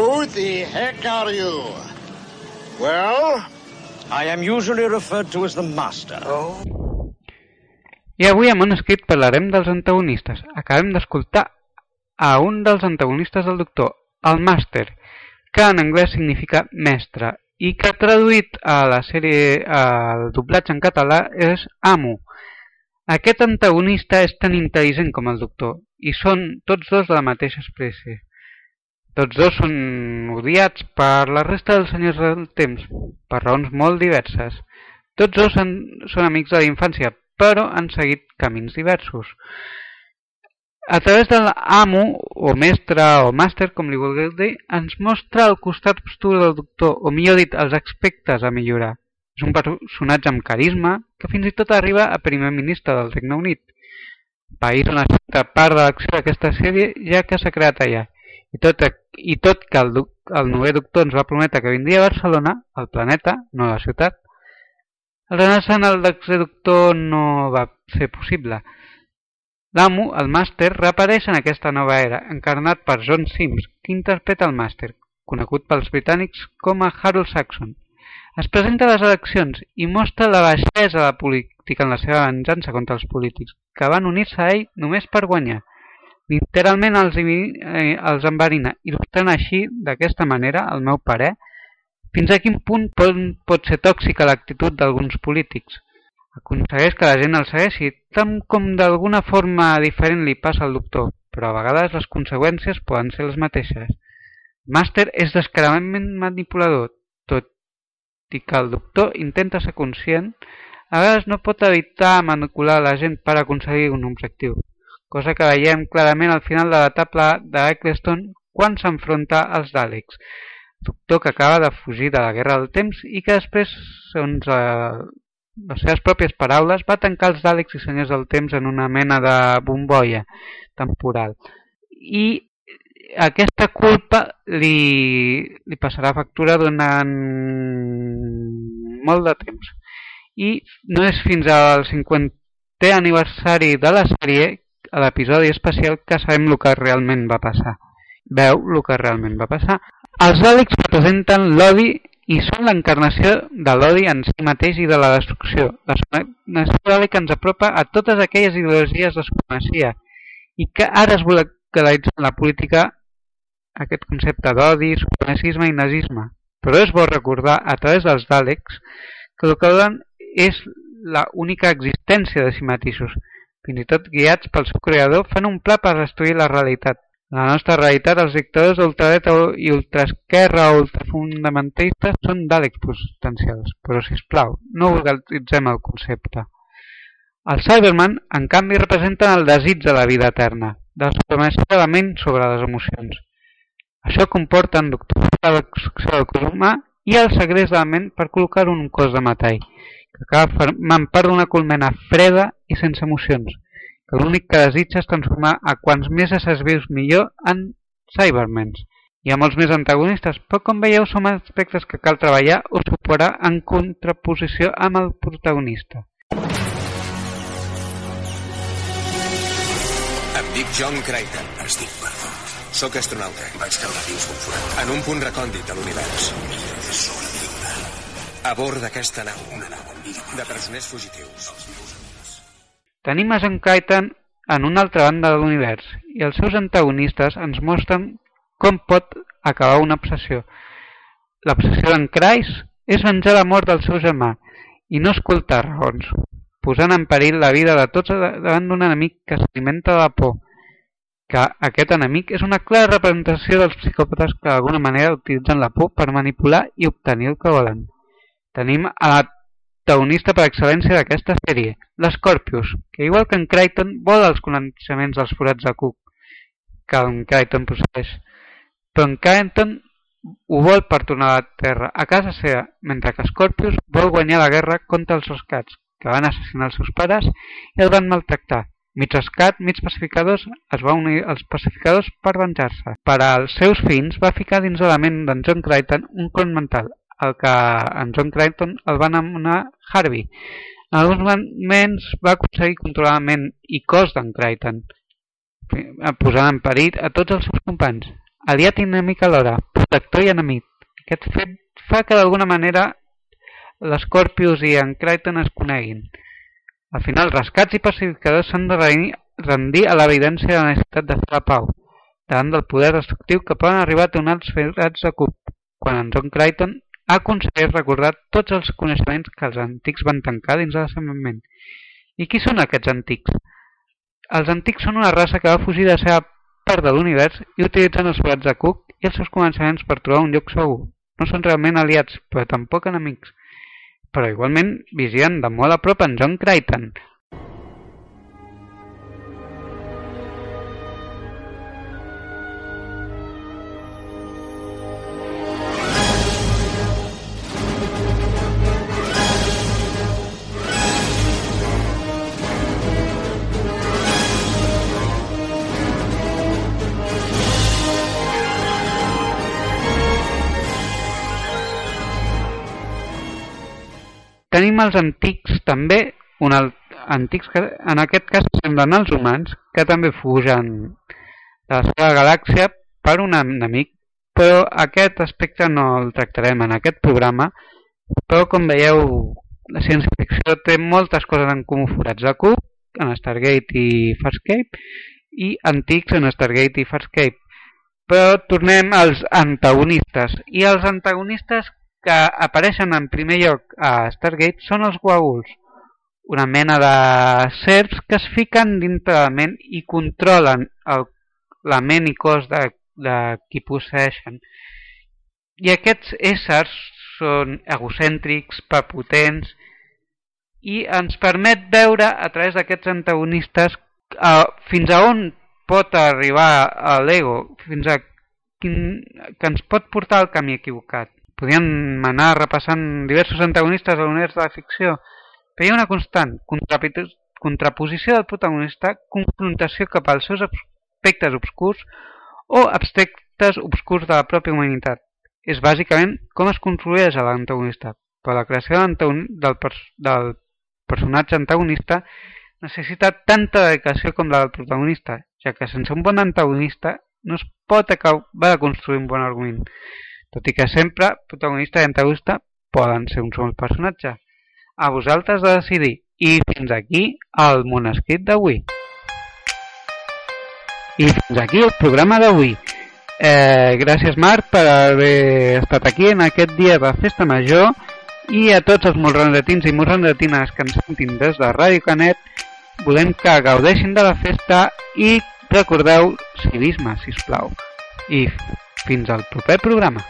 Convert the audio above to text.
heck out of you. Well? I am usually referred to as the Master. Oh? I avui a Monoscrit parlarem dels antagonistes. Acabem d'escoltar a un dels antagonistes del doctor, el Màster, que en anglès significa mestre, i que traduït a la sèrie, al doblatge en català, és amo. Aquest antagonista és tan intel·ligent com el doctor, i són tots dos de la mateixa espècie. Tots dos són odiats per la resta dels senyors del temps, per raons molt diverses. Tots dos són, són amics de la infància, però han seguit camins diversos. A través de l'amo, o mestre, o màster, com li vulgueu dir, ens mostra el costat obscur del doctor, o millor dit, els aspectes a millorar. És un personatge amb carisma que fins i tot arriba a primer ministre del Regne Unit, país on afecta part de l'acció d'aquesta sèrie ja que s'ha creat allà. I tot, i tot que el, el novè doctor ens va prometre que vindria a Barcelona, al planeta, no a la ciutat, el renaixement del l'exreductor no va ser possible. L'amo, el màster, reapareix en aquesta nova era, encarnat per John Sims, que interpreta el màster, conegut pels britànics com a Harold Saxon. Es presenta a les eleccions i mostra la baixesa de la política en la seva venjança contra els polítics, que van unir-se a ell només per guanyar. Literalment els, eh, els enverina, il·lustrant així, d'aquesta manera, el meu parer, fins a quin punt pot, ser tòxica l'actitud d'alguns polítics? Aconsegueix que la gent el segueixi, tant com d'alguna forma diferent li passa al doctor, però a vegades les conseqüències poden ser les mateixes. Master és descaradament manipulador, tot i que el doctor intenta ser conscient, a vegades no pot evitar manipular la gent per aconseguir un objectiu, cosa que veiem clarament al final de l'etapa d'Eccleston quan s'enfronta als Daleks, doctor que acaba de fugir de la Guerra del Temps i que després, segons eh, les seves pròpies paraules, va tancar els Daleks i senyors del temps en una mena de bombolla temporal. I aquesta culpa li, li passarà factura durant molt de temps. I no és fins al 50è aniversari de la sèrie, a l'episodi especial, que sabem el que realment va passar. Veu el que realment va passar. Els Daleks representen l'odi i són l'encarnació de l'odi en si mateix i de la destrucció. La supremacia dàlica ens apropa a totes aquelles ideologies de supremacia i que ara es vocalitza en la política aquest concepte d'odi, supremacisme i nazisme. Però és bo recordar a través dels Daleks que el que donen és la única existència de si mateixos. Fins i tot guiats pel seu creador fan un pla per destruir la realitat. La nostra realitat, els dictadors d'ultradreta i ultraesquerra o ultrafundamentistes són d'àlegs potencials, però si plau, no vulgaritzem el concepte. Els Cyberman, en canvi, representen el desig de la vida eterna, de la supremacia de la ment sobre les emocions. Això comporta en doctrina la destrucció del cos humà i el segrest de la ment per col·locar-ho en un cos de metall, que acaba formant part d'una colmena freda i sense emocions, que l'únic que desitja és transformar a quants més éssers vius millor en Cybermens. Hi ha molts més antagonistes, però com veieu són aspectes que cal treballar o superar en contraposició amb el protagonista. Em dic John Crichton. Es dic perdó. Soc astronauta. Vaig caure dins d'un forat. En un punt recòndit de l'univers. Millor sobreviure. A bord d'aquesta nau. Una nau De presoners fugitius. Tenim a John Crichton en una altra banda de l'univers i els seus antagonistes ens mostren com pot acabar una obsessió. L'obsessió d'en Christ és venjar la mort del seu germà i no escoltar raons, posant en perill la vida de tots davant d'un enemic que s'alimenta de la por, que aquest enemic és una clara representació dels psicòpates que d'alguna manera utilitzen la por per manipular i obtenir el que volen. Tenim a la protagonista per excel·lència d'aquesta sèrie, l'Scorpius, que igual que en Crichton vol els coneixements dels forats de Cook, que en Crichton procedeix. Però en Crichton ho vol per tornar a la Terra, a casa seva, mentre que Scorpius vol guanyar la guerra contra els rescats, que van assassinar els seus pares i el van maltractar. Mig rescat, mig pacificadors, es va unir als pacificadors per venjar-se. Per als seus fins va ficar dins de la ment d'en John Crichton un clon mental, el que en John Crichton el va anomenar Harvey. En alguns moments va aconseguir controlar la ment i cos d'en Crichton, posant en perill a tots els seus companys, aliat i enemic alhora, protector i enemic, Aquest fet fa que d'alguna manera l'Scorpius i en Crichton es coneguin. Al final, rescats i pacificadors s'han de rendir a l'evidència de la necessitat de fer la pau, davant del poder destructiu que poden arribar a tornar els ferats de Cup, quan en John Crichton ha aconseguit recordar tots els coneixements que els antics van tancar dins de l'assentament. I qui són aquests antics? Els antics són una raça que va fugir de la seva part de l'univers i utilitzen els forats de Cook i els seus començaments per trobar un lloc segur. No són realment aliats, però tampoc enemics. Però igualment vigien de molt a prop en John Crichton, Tenim els antics també, un antics que en aquest cas semblen els humans, que també fugen de la seva galàxia per un enemic, però aquest aspecte no el tractarem en aquest programa, però com veieu la ciència-ficció té moltes coses en comú forats de cub, en Stargate i Farscape, i antics en Stargate i Farscape. Però tornem als antagonistes, i els antagonistes que apareixen en primer lloc a Stargate són els Goa'uls, una mena de serps que es fiquen dintre la ment i controlen el, la ment i cos de, de qui posseixen. I aquests éssers són egocèntrics, prepotents, i ens permet veure a través d'aquests antagonistes uh, fins a on pot arribar l'ego, fins a quin, que ens pot portar al camí equivocat. Podríem anar repassant diversos antagonistes de l'univers de la ficció, però hi ha una constant, contraposició del protagonista, confrontació cap als seus aspectes obscurs o aspectes obscurs de la pròpia humanitat. És bàsicament com es construeix l'antagonista, però la creació del, pers del personatge antagonista necessita tanta dedicació com la del protagonista, ja que sense un bon antagonista no es pot acabar de construir un bon argument tot i que sempre protagonista i antagonista poden ser un sol personatge. A vosaltres de decidir. I fins aquí el monescrit d'avui. I fins aquí el programa d'avui. Eh, gràcies Marc per haver estat aquí en aquest dia de festa major i a tots els morrandetins i morrandetines que ens sentin des de Ràdio Canet volem que gaudeixin de la festa i recordeu civisme, si us plau. I fins al proper programa.